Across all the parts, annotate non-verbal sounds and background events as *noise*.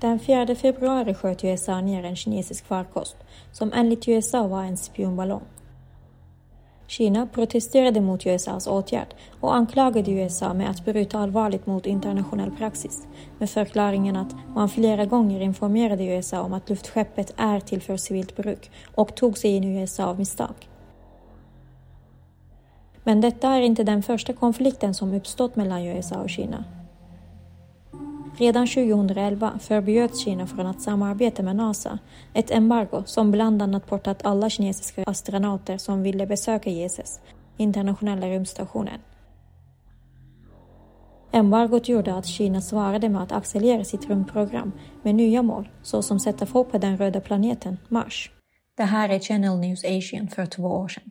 Den 4 februari sköt USA ner en kinesisk farkost som enligt USA var en spionballong. Kina protesterade mot USAs åtgärd och anklagade USA med att bryta allvarligt mot internationell praxis med förklaringen att man flera gånger informerade USA om att luftskeppet är till för civilt bruk och tog sig in i USA av misstag. Men detta är inte den första konflikten som uppstått mellan USA och Kina. Redan 2011 förbjöds Kina från att samarbeta med NASA, ett embargo som bland annat portat alla kinesiska astronauter som ville besöka ISS, internationella rymdstationen. Embargot gjorde att Kina svarade med att accelerera sitt rymdprogram med nya mål, såsom sätta folk på den röda planeten Mars. Det här är Channel News Asian för två år sedan.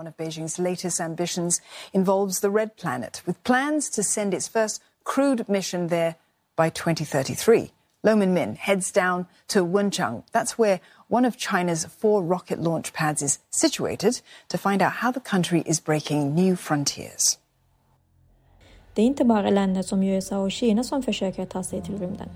One of Beijing's latest ambitions involves the Red Planet, with plans to send its first crewed mission there by 2033. Loman Min heads down to Wenchang. That's where one of China's four rocket launch pads is situated to find out how the country is breaking new frontiers. Det är inte bara länder som USA och Kina som försöker ta sig till rymden.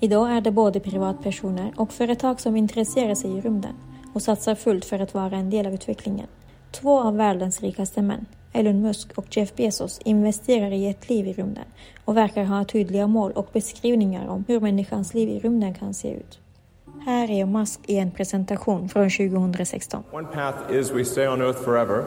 Idag är det både privatpersoner och företag som intresserar sig i rymden och satsar fullt för att vara en del av utvecklingen. Två av världens rikaste män, Elon Musk och Jeff Bezos investerar i ett liv i rymden och verkar ha tydliga mål och beskrivningar om hur människans liv i rymden kan se ut. Här är Musk i en presentation från 2016. One path is we stay on Earth forever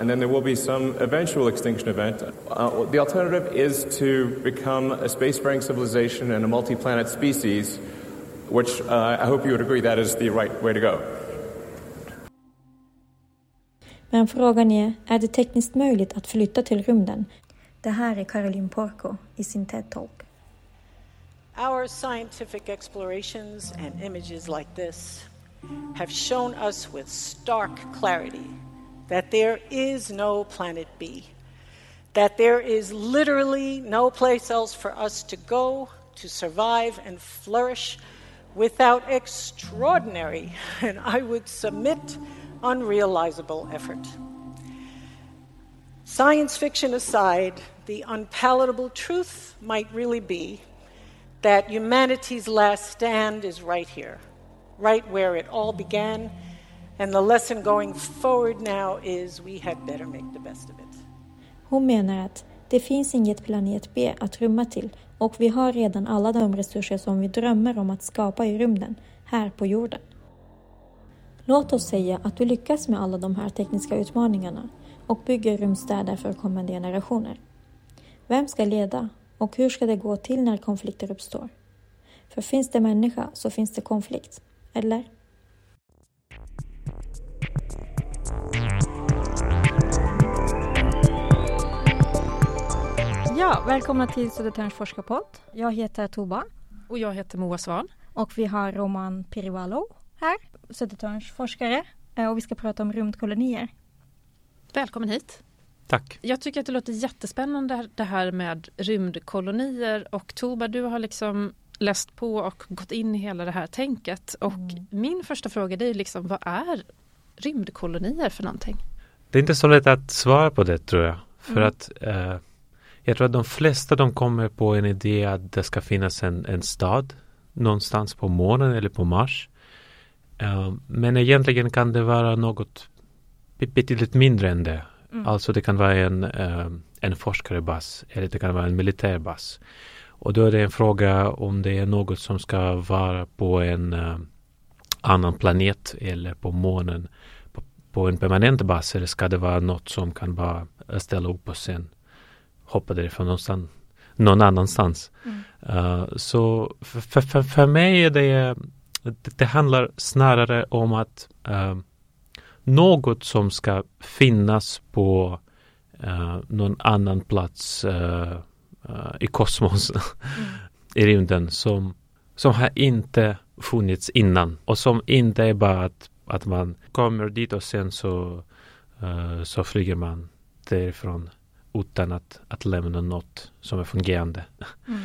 and then there will be some eventual extinction event. Uh, the alternative is to become a spacefaring civilization and a multi-planet species, which uh, I hope you would agree that is the right way to go. Men frågan är, är det tekniskt möjligt att flytta till rymden? Det här är Caroline Porco i sin TED-talk. Our scientific explorations and images like this have shown us with stark clarity that there is no planet B, that there is literally no place else for us to go to survive and flourish without extraordinary, and I would submit, unrealizable effort. Science fiction aside, the unpalatable truth might really be that humanity's last stand is right here, right where it all began, and the lesson going forward now is we had better make the best of it. Hon menar att det finns inget planet B att rymma till och vi har redan alla de resurser som vi drömmer om att skapa i rymden, här på jorden. Låt oss säga att vi lyckas med alla de här tekniska utmaningarna och bygger rymdstäder för kommande generationer. Vem ska leda och hur ska det gå till när konflikter uppstår? För finns det människa så finns det konflikt, eller? Ja, välkomna till Södertörns forskarpodd. Jag heter Tova. Och jag heter Moa Svan. Och vi har Roman Pirivalo här, Södertörns forskare. Eh, och vi ska prata om rymdkolonier. Välkommen hit. Tack. Jag tycker att det låter jättespännande det här med rymdkolonier och Toba du har liksom läst på och gått in i hela det här tänket. Och mm. min första fråga är liksom vad är rymdkolonier för någonting? Det är inte så lätt att svara på det tror jag. För mm. att eh, jag tror att de flesta de kommer på en idé att det ska finnas en, en stad någonstans på månen eller på Mars. Uh, men egentligen kan det vara något betydligt mindre än det. Mm. Alltså det kan vara en, uh, en forskarebas eller det kan vara en militärbas. Och då är det en fråga om det är något som ska vara på en uh, annan planet eller på månen på, på, en permanent bas eller ska det vara något som kan bara ställa upp och sen hoppa därifrån någonstans, någon annanstans. Mm. Uh, så för, för, för mig är det, det, det handlar snarare om att eh, något som ska finnas på eh, någon annan plats eh, eh, i kosmos, mm. *laughs* i rymden som, som har inte funnits innan och som inte är bara att, att man kommer dit och sen så, eh, så flyger man därifrån utan att, att lämna något som är fungerande. Mm.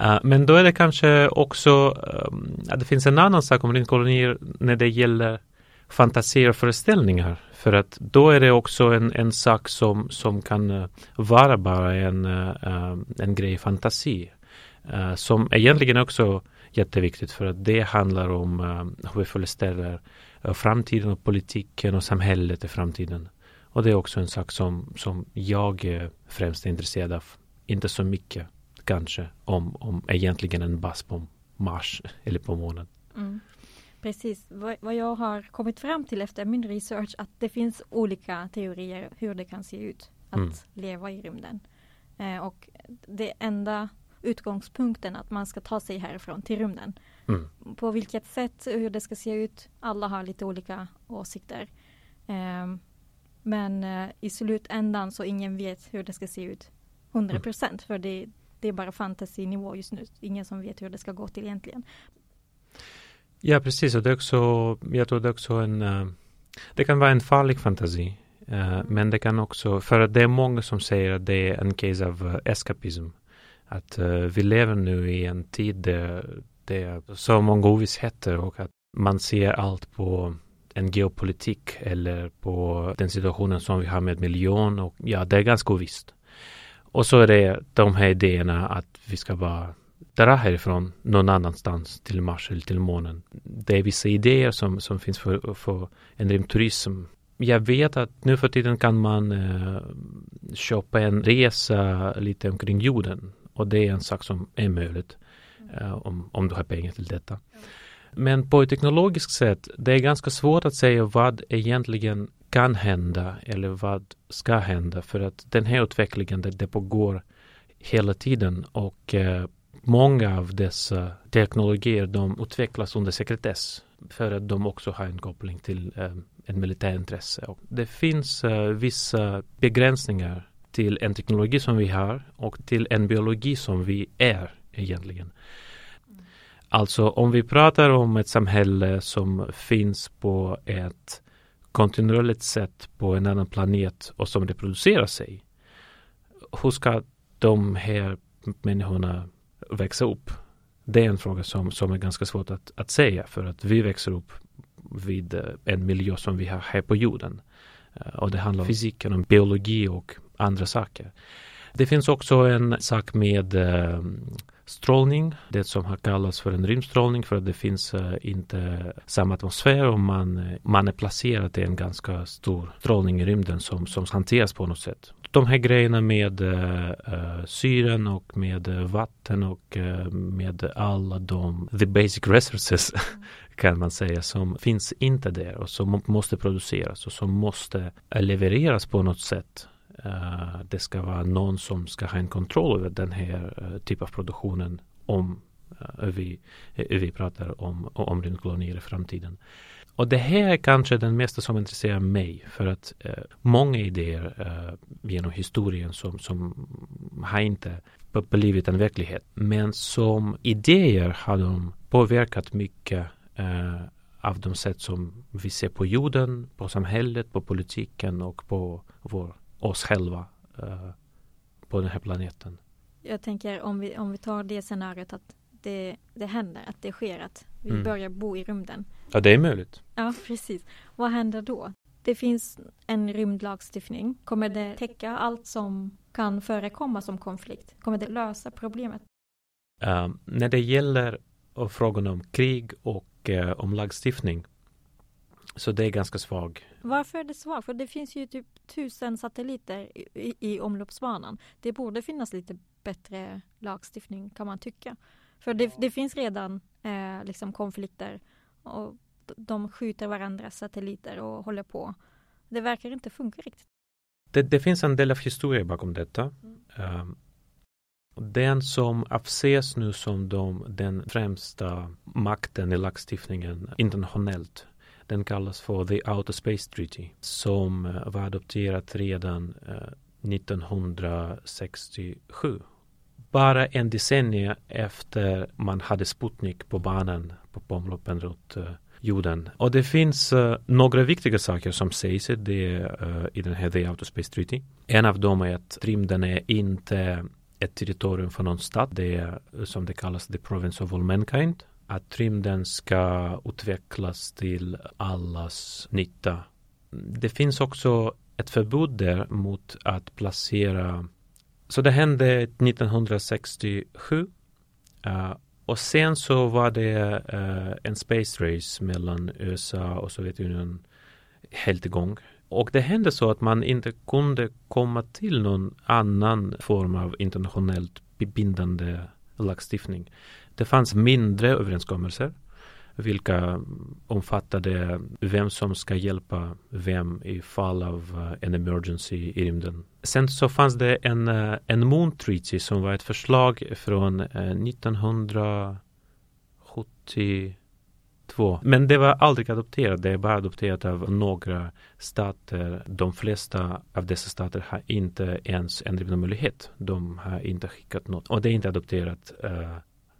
Eh, men då är det kanske också ehm, att det finns en annan sak om rymdkolonier när det gäller fantasier och föreställningar. För att då är det också en, en sak som, som kan eh, vara bara en, eh, en grej fantasi. Som egentligen också jätteviktigt för att det handlar om hur vi föreställer framtiden och politiken och samhället i framtiden. Och det är också en sak som, som jag främst är intresserad av. Inte så mycket kanske om, om egentligen en bas på Mars eller på månen. Mm. Precis, vad jag har kommit fram till efter min research att det finns olika teorier hur det kan se ut att mm. leva i rymden. Eh, och det enda utgångspunkten att man ska ta sig härifrån till rymden. Mm. På vilket sätt, hur det ska se ut, alla har lite olika åsikter. Eh, men eh, i slutändan så ingen vet hur det ska se ut 100 procent mm. för det, det är bara fantasinivå just nu. Ingen som vet hur det ska gå till egentligen. Ja, precis. Och det är också, jag tror det är också en, uh, det kan vara en farlig fantasi. Uh, men det kan också, för att det är många som säger att det är en case av uh, eskapism. Att vi lever nu i en tid där det är så många ovissheter och att man ser allt på en geopolitik eller på den situationen som vi har med miljön och ja, det är ganska ovisst. Och så är det de här idéerna att vi ska bara dra härifrån någon annanstans till Mars eller till månen. Det är vissa idéer som, som finns för, för en rymdturism. Jag vet att nu för tiden kan man eh, köpa en resa lite omkring jorden och det är en sak som är möjligt eh, om, om du har pengar till detta. Men på ett teknologiskt sätt, det är ganska svårt att säga vad egentligen kan hända eller vad ska hända för att den här utvecklingen det, det pågår hela tiden och eh, många av dessa teknologier de utvecklas under sekretess för att de också har en koppling till eh, en militärintresse. Och det finns eh, vissa begränsningar till en teknologi som vi har och till en biologi som vi är egentligen. Alltså om vi pratar om ett samhälle som finns på ett kontinuerligt sätt på en annan planet och som reproducerar sig. Hur ska de här människorna växa upp? Det är en fråga som, som är ganska svårt att, att säga för att vi växer upp vid eh, en miljö som vi har här på jorden. Eh, och det handlar om fysiken, om biologi och andra saker. Det finns också en sak med eh, strålning, det som har kallats för en rymdstrålning för att det finns eh, inte samma atmosfär och man, eh, man är placerad i en ganska stor strålning i rymden som, som hanteras på något sätt. De här grejerna med uh, syren och med vatten och med alla de the basic resources *laughs* kan man säga som finns inte där och som måste produceras och som måste levereras på något sätt Uh, det ska vara någon som ska ha en kontroll över den här uh, typen av produktionen om uh, vi, vi pratar om, om rymdkolonier i framtiden. Och det här är kanske den mesta som intresserar mig för att många idéer genom historien som, som har inte blivit en verklighet men som idéer har de påverkat mycket av de sätt som vi ser på jorden, på samhället, på politiken och på vår oss själva uh, på den här planeten. Jag tänker om vi, om vi tar det scenariot att det, det händer, att det sker, att vi mm. börjar bo i rymden. Ja, det är möjligt. Ja, precis. Vad händer då? Det finns en rymdlagstiftning. Kommer det täcka allt som kan förekomma som konflikt? Kommer det lösa problemet? Uh, när det gäller frågan om krig och uh, om lagstiftning så det är ganska svag. Varför är det svagt? För det finns ju typ tusen satelliter i, i omloppsbanan. Det borde finnas lite bättre lagstiftning kan man tycka. För det, det finns redan eh, liksom konflikter och de skjuter varandras satelliter och håller på. Det verkar inte funka riktigt. Det, det finns en del av historia bakom detta. Mm. Um, den som avses nu som de, den främsta makten i lagstiftningen internationellt den kallas för The Outer Space Treaty som eh, var adopterat redan eh, 1967. Bara en decennium efter man hade Sputnik på banan på omloppen runt eh, jorden. Och det finns uh, några viktiga saker som sägs i, det, uh, i den här The Outer Space Treaty. En av dem är att rymden är inte ett territorium för någon stat. Det är som det kallas the province of all mankind att rymden ska utvecklas till allas nytta det finns också ett förbud där mot att placera så det hände 1967 eh, och sen så var det eh, en space race mellan USA och Sovjetunionen helt igång. Och det hände så att man inte kunde komma till någon annan form av internationellt bindande lagstiftning. Det fanns mindre överenskommelser vilka omfattade vem som ska hjälpa vem i fall av eh, en emergency i rymden. Sen så fanns det en, eh, en Moon Treaty som var ett förslag från eh, 1972. Men det var aldrig adopterat, det är bara adopterat av några stater. De flesta av dessa stater har inte ens en rymdmöjlighet. De har inte skickat något. Och det är inte adopterat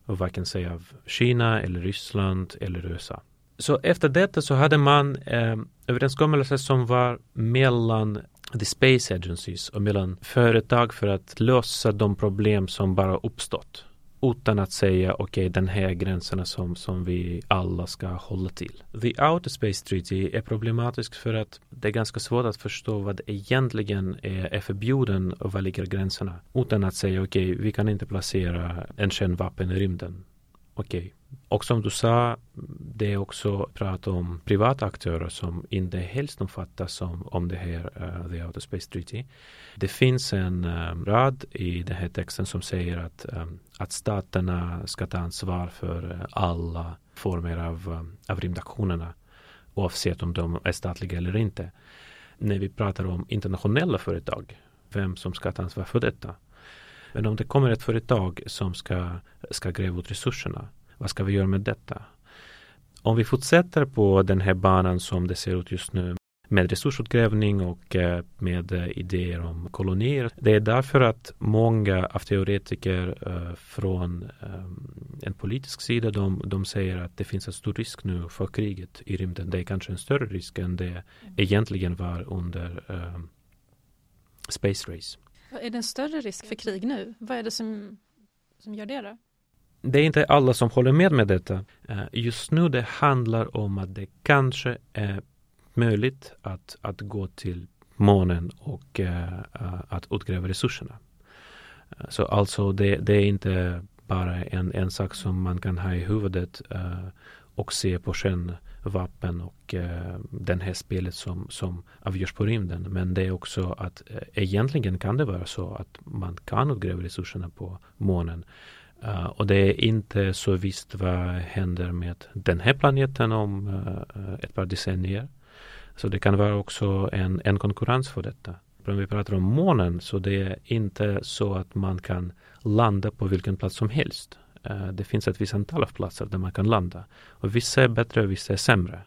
och varken säga av Kina eller Ryssland eller USA. Så efter detta så hade man eh, överenskommelser som var mellan the space agencies och mellan företag för att lösa de problem som bara uppstått utan att säga okej okay, den här gränserna som, som vi alla ska hålla till. The Outer Space Treaty är problematisk för att det är ganska svårt att förstå vad egentligen är, är förbjuden och var ligger gränserna utan att säga okej okay, vi kan inte placera en kärnvapen i rymden. Okej, okay. Och som du sa, det är också prat om privata aktörer som inte helst omfattas som, om det här uh, The Outer Space Treaty. Det finns en um, rad i den här texten som säger att, um, att staterna ska ta ansvar för alla former av, um, av rymdaktionerna oavsett om de är statliga eller inte. När vi pratar om internationella företag, vem som ska ta ansvar för detta. Men om det kommer ett företag som ska, ska gräva ut resurserna vad ska vi göra med detta? Om vi fortsätter på den här banan som det ser ut just nu med resursutgrävning och eh, med eh, idéer om kolonier. Det är därför att många av teoretiker eh, från en politisk sida de, de säger att det finns en stor risk nu för kriget i rymden. Det är kanske en större risk än det egentligen var under Space Race. Är det en större risk för krig nu? Vad är det som, som gör det då? det är inte alla som håller med med detta. Eh, just nu det handlar om att det kanske är möjligt att, att gå till månen och uh, att utgräva resurserna. Så alltså det, det, är inte bara en, en sak som man kan ha i huvudet uh, och se på vapen och eh, den här spelet som, som avgörs på rymden. Men det är också att eh, egentligen kan det vara så att man kan utgräva resurserna på månen. Uh, och det är inte så visst vad händer med den här planeten om uh, ett par decennier. Så det kan vara också en, en konkurrens för detta. Om vi pratar om månen så det är inte så att man kan landa på vilken plats som helst. Eh, det finns ett visst antal av platser där man kan landa. Och vissa är bättre och vissa är sämre.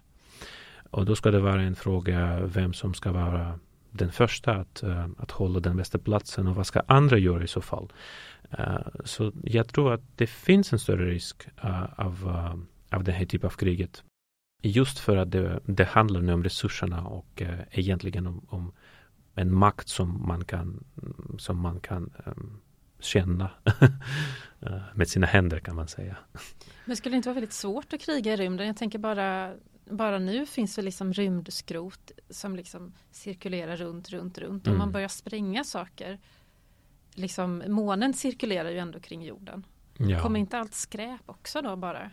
Och då ska det vara en fråga vem som ska vara den första att, eh, att hålla den bästa platsen och vad ska andra göra i så fall. Eh, så jag tror att det finns en större risk uh, av, uh, av den här typen av kriget. Just för att det, det handlar nu om resurserna och egentligen om, om, en makt som man kan, som man kan um, känna *laughs* med sina händer kan man säga. Men skulle det inte vara väldigt svårt att kriga i rymden? Jag tänker bara, bara nu finns det liksom rymdskrot som liksom cirkulerar runt, runt, runt. Om mm. man börjar spränga saker liksom, månen cirkulerar ju ändå kring jorden. Ja. Kommer inte allt skräp också då bara? *laughs*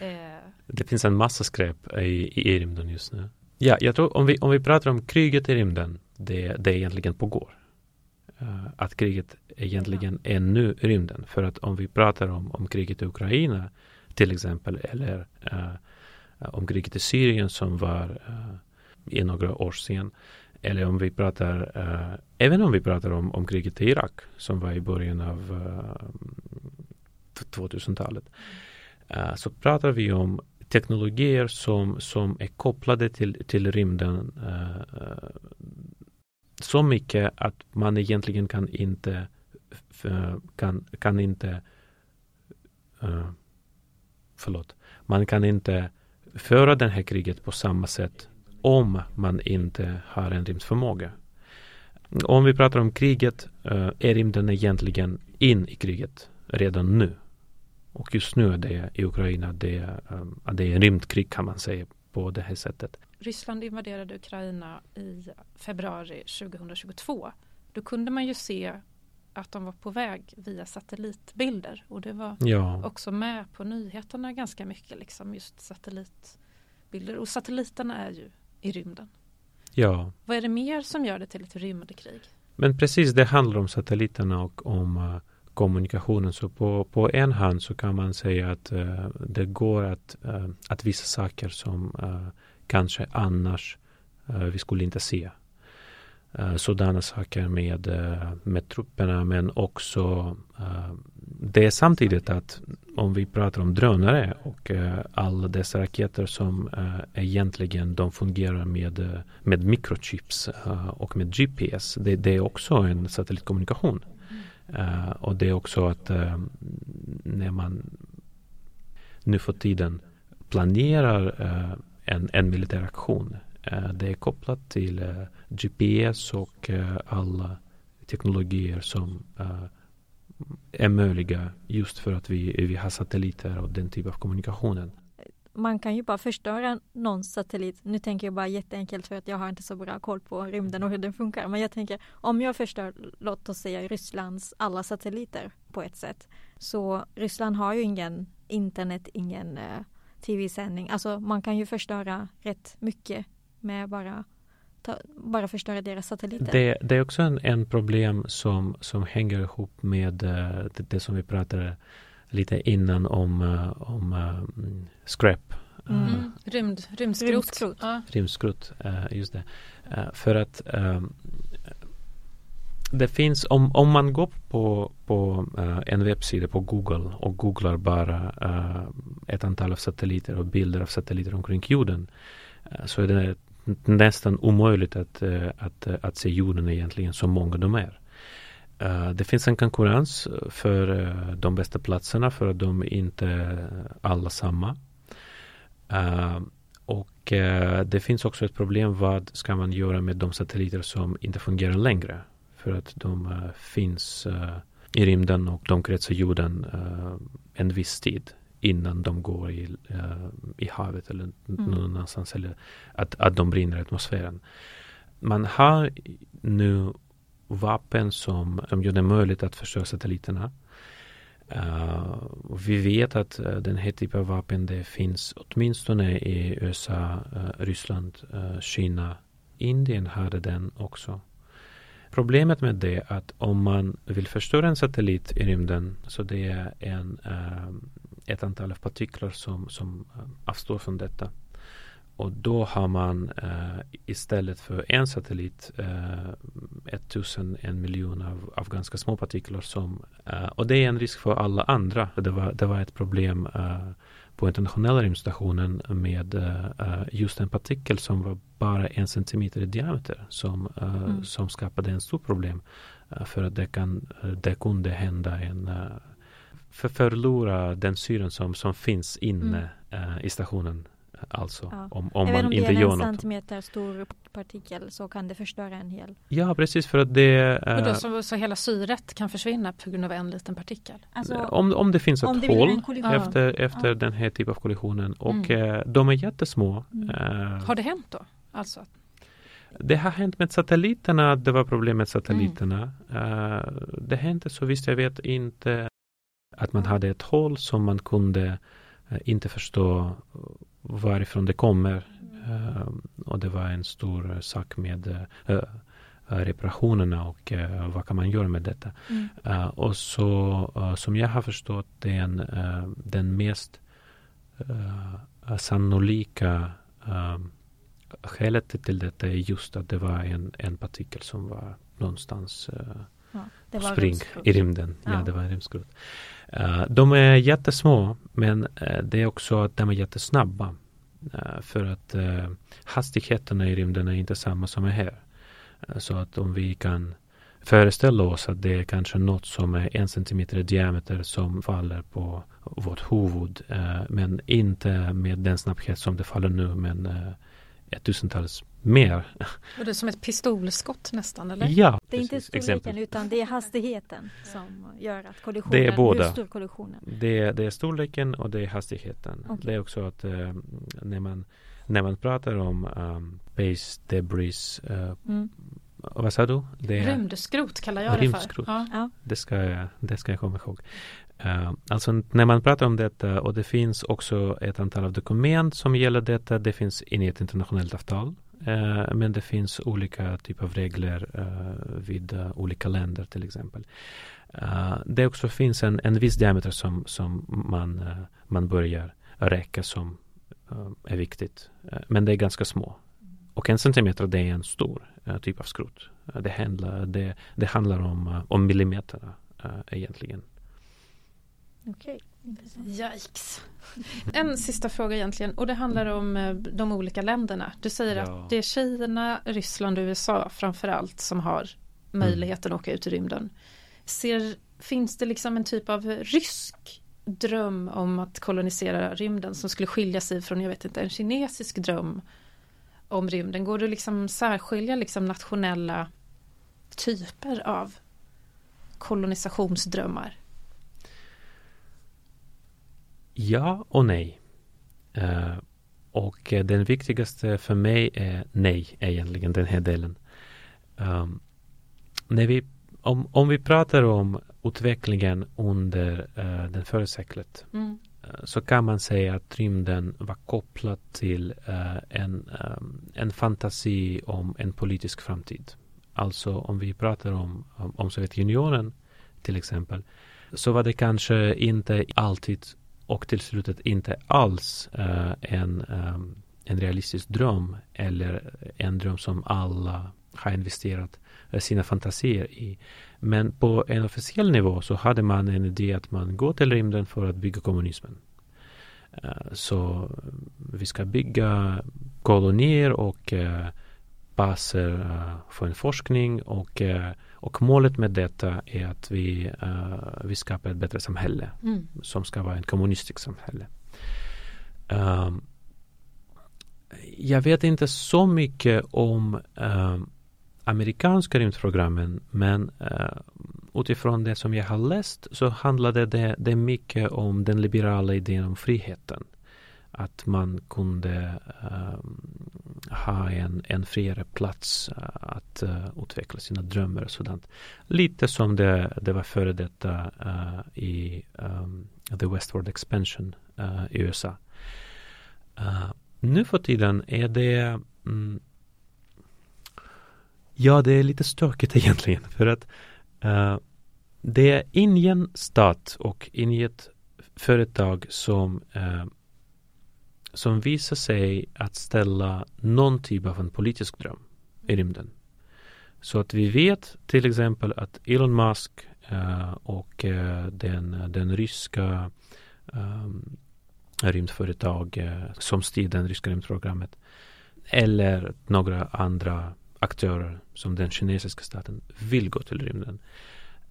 eh. Det finns en massa skräp i, i rymden just nu. Ja, jag tror om vi, om vi pratar om kriget i rymden, det, det egentligen pågår. Uh, att kriget egentligen är nu rymden. För att om vi pratar om, om kriget i Ukraina till exempel, eller uh, om kriget i Syrien som var uh, i några år sedan, eller om vi pratar, även om vi pratar om, om kriget i Irak som var i början av uh, eh, 2000-talet. Uh, eh, så pratar vi om teknologier som, som är kopplade till, till rymden så mycket att man egentligen kan inte kan, kan inte eh, förlåt, man kan inte föra det här kriget på samma sätt om man inte har en rymdförmåga. Om vi pratar om kriget uh, är rymden egentligen in i kriget redan nu. Och just nu är det i Ukraina det, um, det är en rymdkrig kan man säga på det här sättet. Ryssland invaderade Ukraina i februari 2022 då kunde man ju se att de var på väg via satellitbilder och det var ja. också med på nyheterna ganska mycket liksom just satellitbilder och satelliterna är ju i rymden. Ja. Vad är det mer som gör det till ett rymdkrig? Men precis, det handlar om satelliterna och om uh, kommunikationen. Så på, på en hand så kan man säga att uh, det går att, uh, att vissa saker som kanske annars eh, vi skulle inte se eh, sådana saker med, eh, med trupperna men också det är samtidigt att om vi pratar om drönare och alla dessa raketer som egentligen de fungerar med, med mikrochips och med GPS. Det, det är också en satellitkommunikation. och det är också att när man nu för tiden planerar en, en militär aktion Eh, det är kopplat till eh, GPS och eh, alla teknologier som eh, är möjliga just för att vi, vi har satelliter och den typen av kommunikationen. Man kan ju bara förstöra någon satellit. Nu tänker jag bara jätteenkelt för att jag har inte så bra koll på rymden och hur den funkar. Men jag tänker om jag förstör, låt oss säga Rysslands alla satelliter på ett sätt. Så Ryssland har ju ingen internet, ingen eh, tv-sändning. Alltså man kan ju förstöra rätt mycket med bara ta, bara förstöra deras satelliter. Det, det är också en, en, problem som, som hänger ihop med uh, det, det, som vi pratade lite innan om, uh, om uh, scrap. Mm. Rymd, rymdskrot. Rymdskrot, ja. rymdskrot just det. för att det finns, om, om man går på, på uh, en webbsida på Google och googlar bara uh, ett antal av satelliter och bilder av satelliter omkring jorden uh, så är det nästan omöjligt att, att, att se jorden egentligen så många de är. Uh, det finns en konkurrens för uh, de bästa platserna för att de inte alla samma. Uh, och det finns också ett problem. Vad ska man göra med de satelliter som inte fungerar längre? För att de finns i rymden och de kretsar jorden en viss tid innan de går i, i havet eller mm. någon annanstans. Eller att, att de brinner i atmosfären. Man har nu vapen som, som gör det möjligt att förstöra satelliterna. Uh, vi vet att uh, den här typen av vapen det finns åtminstone i USA, uh, Ryssland, Kina. Indien hade den också. Problemet med det är att om man vill förstöra en satellit i rymden så det är en eh, ett antal partiklar som, som eh, avstår från detta. Och då har man eh, istället för en satellit ett tusen, en miljon av, av ganska små partiklar som och det är en risk för alla andra. Det var, det var ett problem på internationella rymdstationen med eh, just en partikel som var bara en centimeter i diameter som, mm. som skapade en stor problem. för att det, kan, det kunde hända en för förlora den syren som, som finns inne mm. i stationen. Alltså ja. om, om man om inte gör något. Även om det är en centimeter stor partikel så kan det förstöra en hel. Ja precis för att det uh, då, så, så hela syret kan försvinna på grund av en liten partikel? Alltså, om, om det finns ett hål efter, efter ja. den här typen av kollisionen och mm. uh, de är jättesmå. Mm. Har det hänt då? Alltså? Det har hänt med satelliterna, det var problem med satelliterna. Mm. det hände så visst jag vet inte att man hade ett hål som man kunde eh, inte förstå varifrån det kommer. Uh, och det var en stor sak med uh, reparationerna och vad kan man göra med detta. Mm. och så som jag har förstått är den mest sannolika skälet till detta är just att det var en, en partikel som var någonstans ja, spring i rymden. Ja. ja, det var en rymdskrot. Uh, de är jättesmå men uh, det är också att de är jättesnabba. Uh, för att hastigheterna i rymden är inte samma som är här. så att om vi kan föreställa oss att det är kanske något som är en centimeter i diameter som faller på vårt huvud. men inte med den snabbhet som det faller nu men ett tusentals mer. Och det är som ett pistolskott nästan eller? Ja, Det är inte storleken utan det är hastigheten som gör att kollisionen, det är båda. stor kollisionen? Det är, det är storleken och det är hastigheten. Okay. Det är också att eh, när man när man pratar om um, base debris, uh, mm. vad sa du? Det är, rymdskrot kallar jag rymdskrot. det för. Ja. Det, ska jag, det ska jag komma ihåg. Uh, alltså när man pratar om detta och det finns också ett antal av dokument som gäller detta. Det finns inget internationellt avtal. Eh, men det finns olika typer av regler eh, vid eh, olika länder till exempel. det också finns en, en viss diameter som, som man, man börjar räcka som är viktigt. men det är ganska små. Och en centimeter det är en stor typ av skrot. det, handlar, det, det handlar om, om millimeter egentligen. Okej. Yikes. En sista fråga egentligen och det handlar om eh, de olika länderna. Du säger ja. att det är Kina, Ryssland och USA framförallt som har mm. möjligheten mm. att åka ut i rymden. Ser, finns det liksom en typ av rysk dröm om att kolonisera rymden som skulle skilja sig från, jag vet inte, en kinesisk dröm om rymden? Går det liksom särskilja liksom nationella typer av kolonisationsdrömmar? Ja och nej. Uh, och den viktigaste för mig är nej egentligen, den här delen. Um, när vi, om, om vi pratar om utvecklingen under uh, den förra seklet mm. uh, så kan man säga att rymden var kopplad till en, um, en fantasi om en politisk framtid. Alltså om vi pratar om, om, om Sovjetunionen till exempel så var det kanske inte alltid och till slutet inte alls eh, en, eh, en realistisk dröm eller en dröm som alla har investerat eh, sina fantasier i. Men på en officiell nivå så hade man en idé att man går till rymden för att bygga kommunismen. Eh, så vi ska bygga kolonier och eh, baser för en forskning och och målet med detta är att vi, uh, vi skapar ett bättre samhälle mm. som ska vara ett kommunistiskt samhälle. Um, jag vet inte så mycket om uh, amerikanska rymdprogrammen men uh, utifrån det som jag har läst så handlade det, det mycket om den liberala idén om friheten att man kunde um, ha en, en friare plats uh, att uh, utveckla sina drömmar och sådant. Lite som det, det var före detta uh, i um, The Westward Expansion i USA. nu för tiden är det mm, Ja, det är lite stökigt *laughs* egentligen för att det är ingen stat och inget företag som som visar sig att ställa någon typ av en politisk dröm i rymden. Så att vi vet till exempel att Elon Musk uh, och uh, den, den ryska um, rymdföretag uh, som styr det ryska rymdprogrammet eller några andra aktörer som den kinesiska staten vill gå till rymden.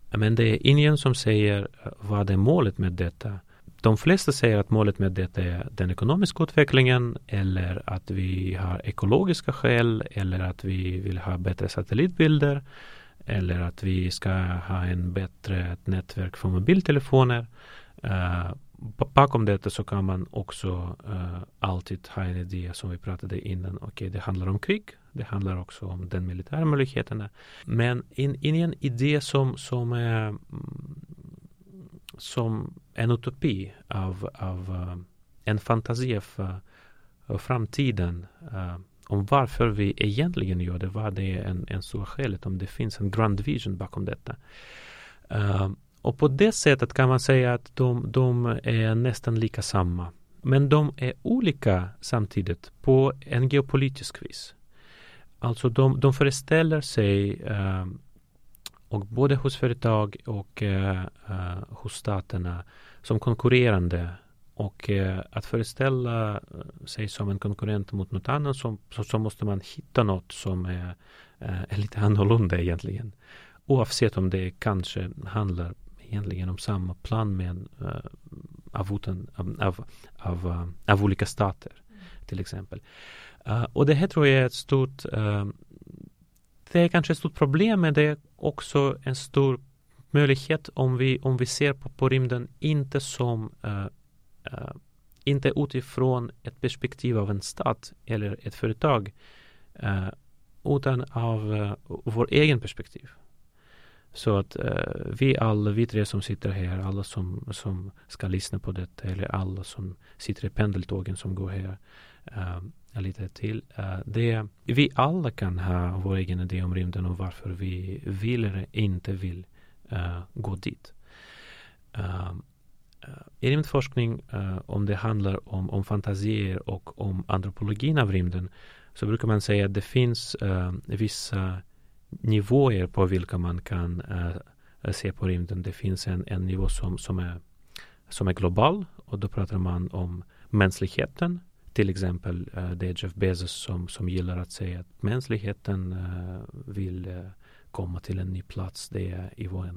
Men det är ingen som säger vad är målet med detta de flesta säger att målet med detta är den ekonomiska utvecklingen eller att vi har ekologiska skäl eller att vi vill ha bättre satellitbilder eller att vi ska ha en bättre nätverk för mobiltelefoner. Uh, bakom detta så kan man också uh, alltid ha en idé som vi pratade innan. Okej, okay, det handlar om krig. Det handlar också om den militära möjligheterna. Men in, in en idé som, som är mm, som en utopi av, av eh, en fantasi för, framtiden. Eh, om varför vi egentligen gör det, vad det är en, en stor skälet, om det finns en grand vision bakom detta. Uh, och på det sättet kan man säga att de, de är nästan lika samma. Men de är olika samtidigt på en geopolitisk vis. Alltså de, de föreställer sig uh, och både hos företag och uh, uh, hos staterna som konkurrerande och uh, att föreställa sig som en konkurrent mot något annat så, så, så måste man hitta något som är, är lite annorlunda egentligen. Oavsett om det kanske handlar egentligen om samma plan men av, av, av, av, av olika stater till exempel. och det här tror jag är ett stort det är kanske ett stort problem men det är också en stor möjlighet om vi, om vi ser på, på rymden inte som uh, uh, inte utifrån ett perspektiv av en stat eller ett företag uh, utan av uh, vår egen perspektiv. Så att uh, vi alla, vi tre som sitter här, alla som, som ska lyssna på detta eller alla som sitter i pendeltågen som går här uh, lite till. Eh, det, vi alla kan ha vår egen idé om rymden och varför vi vill eller inte vill eh, gå dit. Ehm, eh, I rymdforskning, om det handlar om, om fantasier och om antropologin av rymden, så brukar man säga att det finns vissa nivåer på vilka man kan se på rymden. Det finns en, en nivå som, som, är, som är global och då pratar man om mänskligheten. Till exempel uh, det är Jeff Bezos som, som gillar att säga att mänskligheten uh, vill eh, komma till en ny plats. Det är i vår,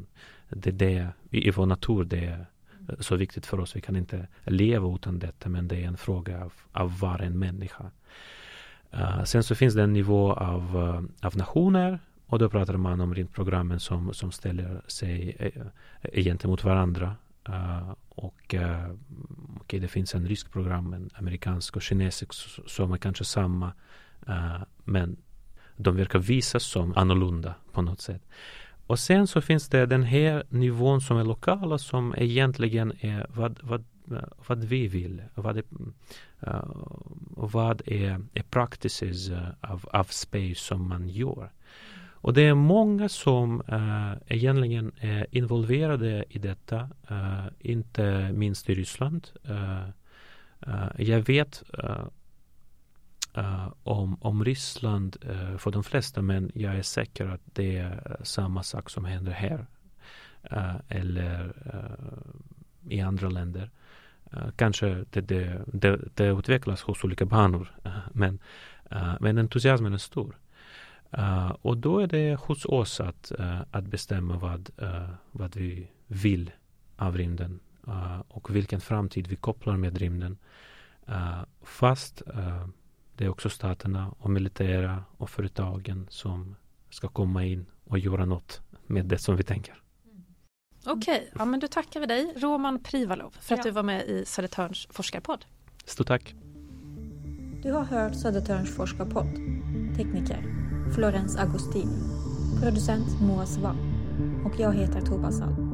det, det, i, vår natur. Det är så viktigt för oss. Vi kan inte leva utan detta men det är en fråga av, av var en människa. Uh, sen så finns det en nivå av, uh, av nationer och då pratar man om rymdprogrammen som, som ställer sig uh, gentemot varandra. Uh, och eh, okay, det finns en rysk program, en amerikansk och kinesisk som är kanske samma. Eh, men de verkar visa som annorlunda på något sätt. Och sen så finns det den här nivån som är lokala som egentligen är vad, vad, vad vi vill. Vad är, uh, eh, vad är, är practices eh, av, av space som man gör. Och det är många som äh, egentligen är involverade i detta, äh, inte minst i Ryssland. Äh, jag vet om, om Ryssland för de flesta, men jag är säker att det är samma sak som händer här eller i andra länder. kanske det, det, det, det utvecklas hos olika banor, men, men entusiasmen är stor. Uh, och då är det hos oss att, uh, att bestämma vad, uh, vad vi vill av rymden och vilken framtid vi kopplar med rymden. fast det är också staterna och militära och företagen som ska komma in och göra något med det som vi tänker. Okej, okay. ja, men då tackar vi dig Roman Privalov för att ja. du var med i Södertörns forskarpodd. Stort tack. Du har hört Södertörns forskarpodd. Tekniker Florence Agostini. Producent Moa Svan. Och jag heter Tova Sall.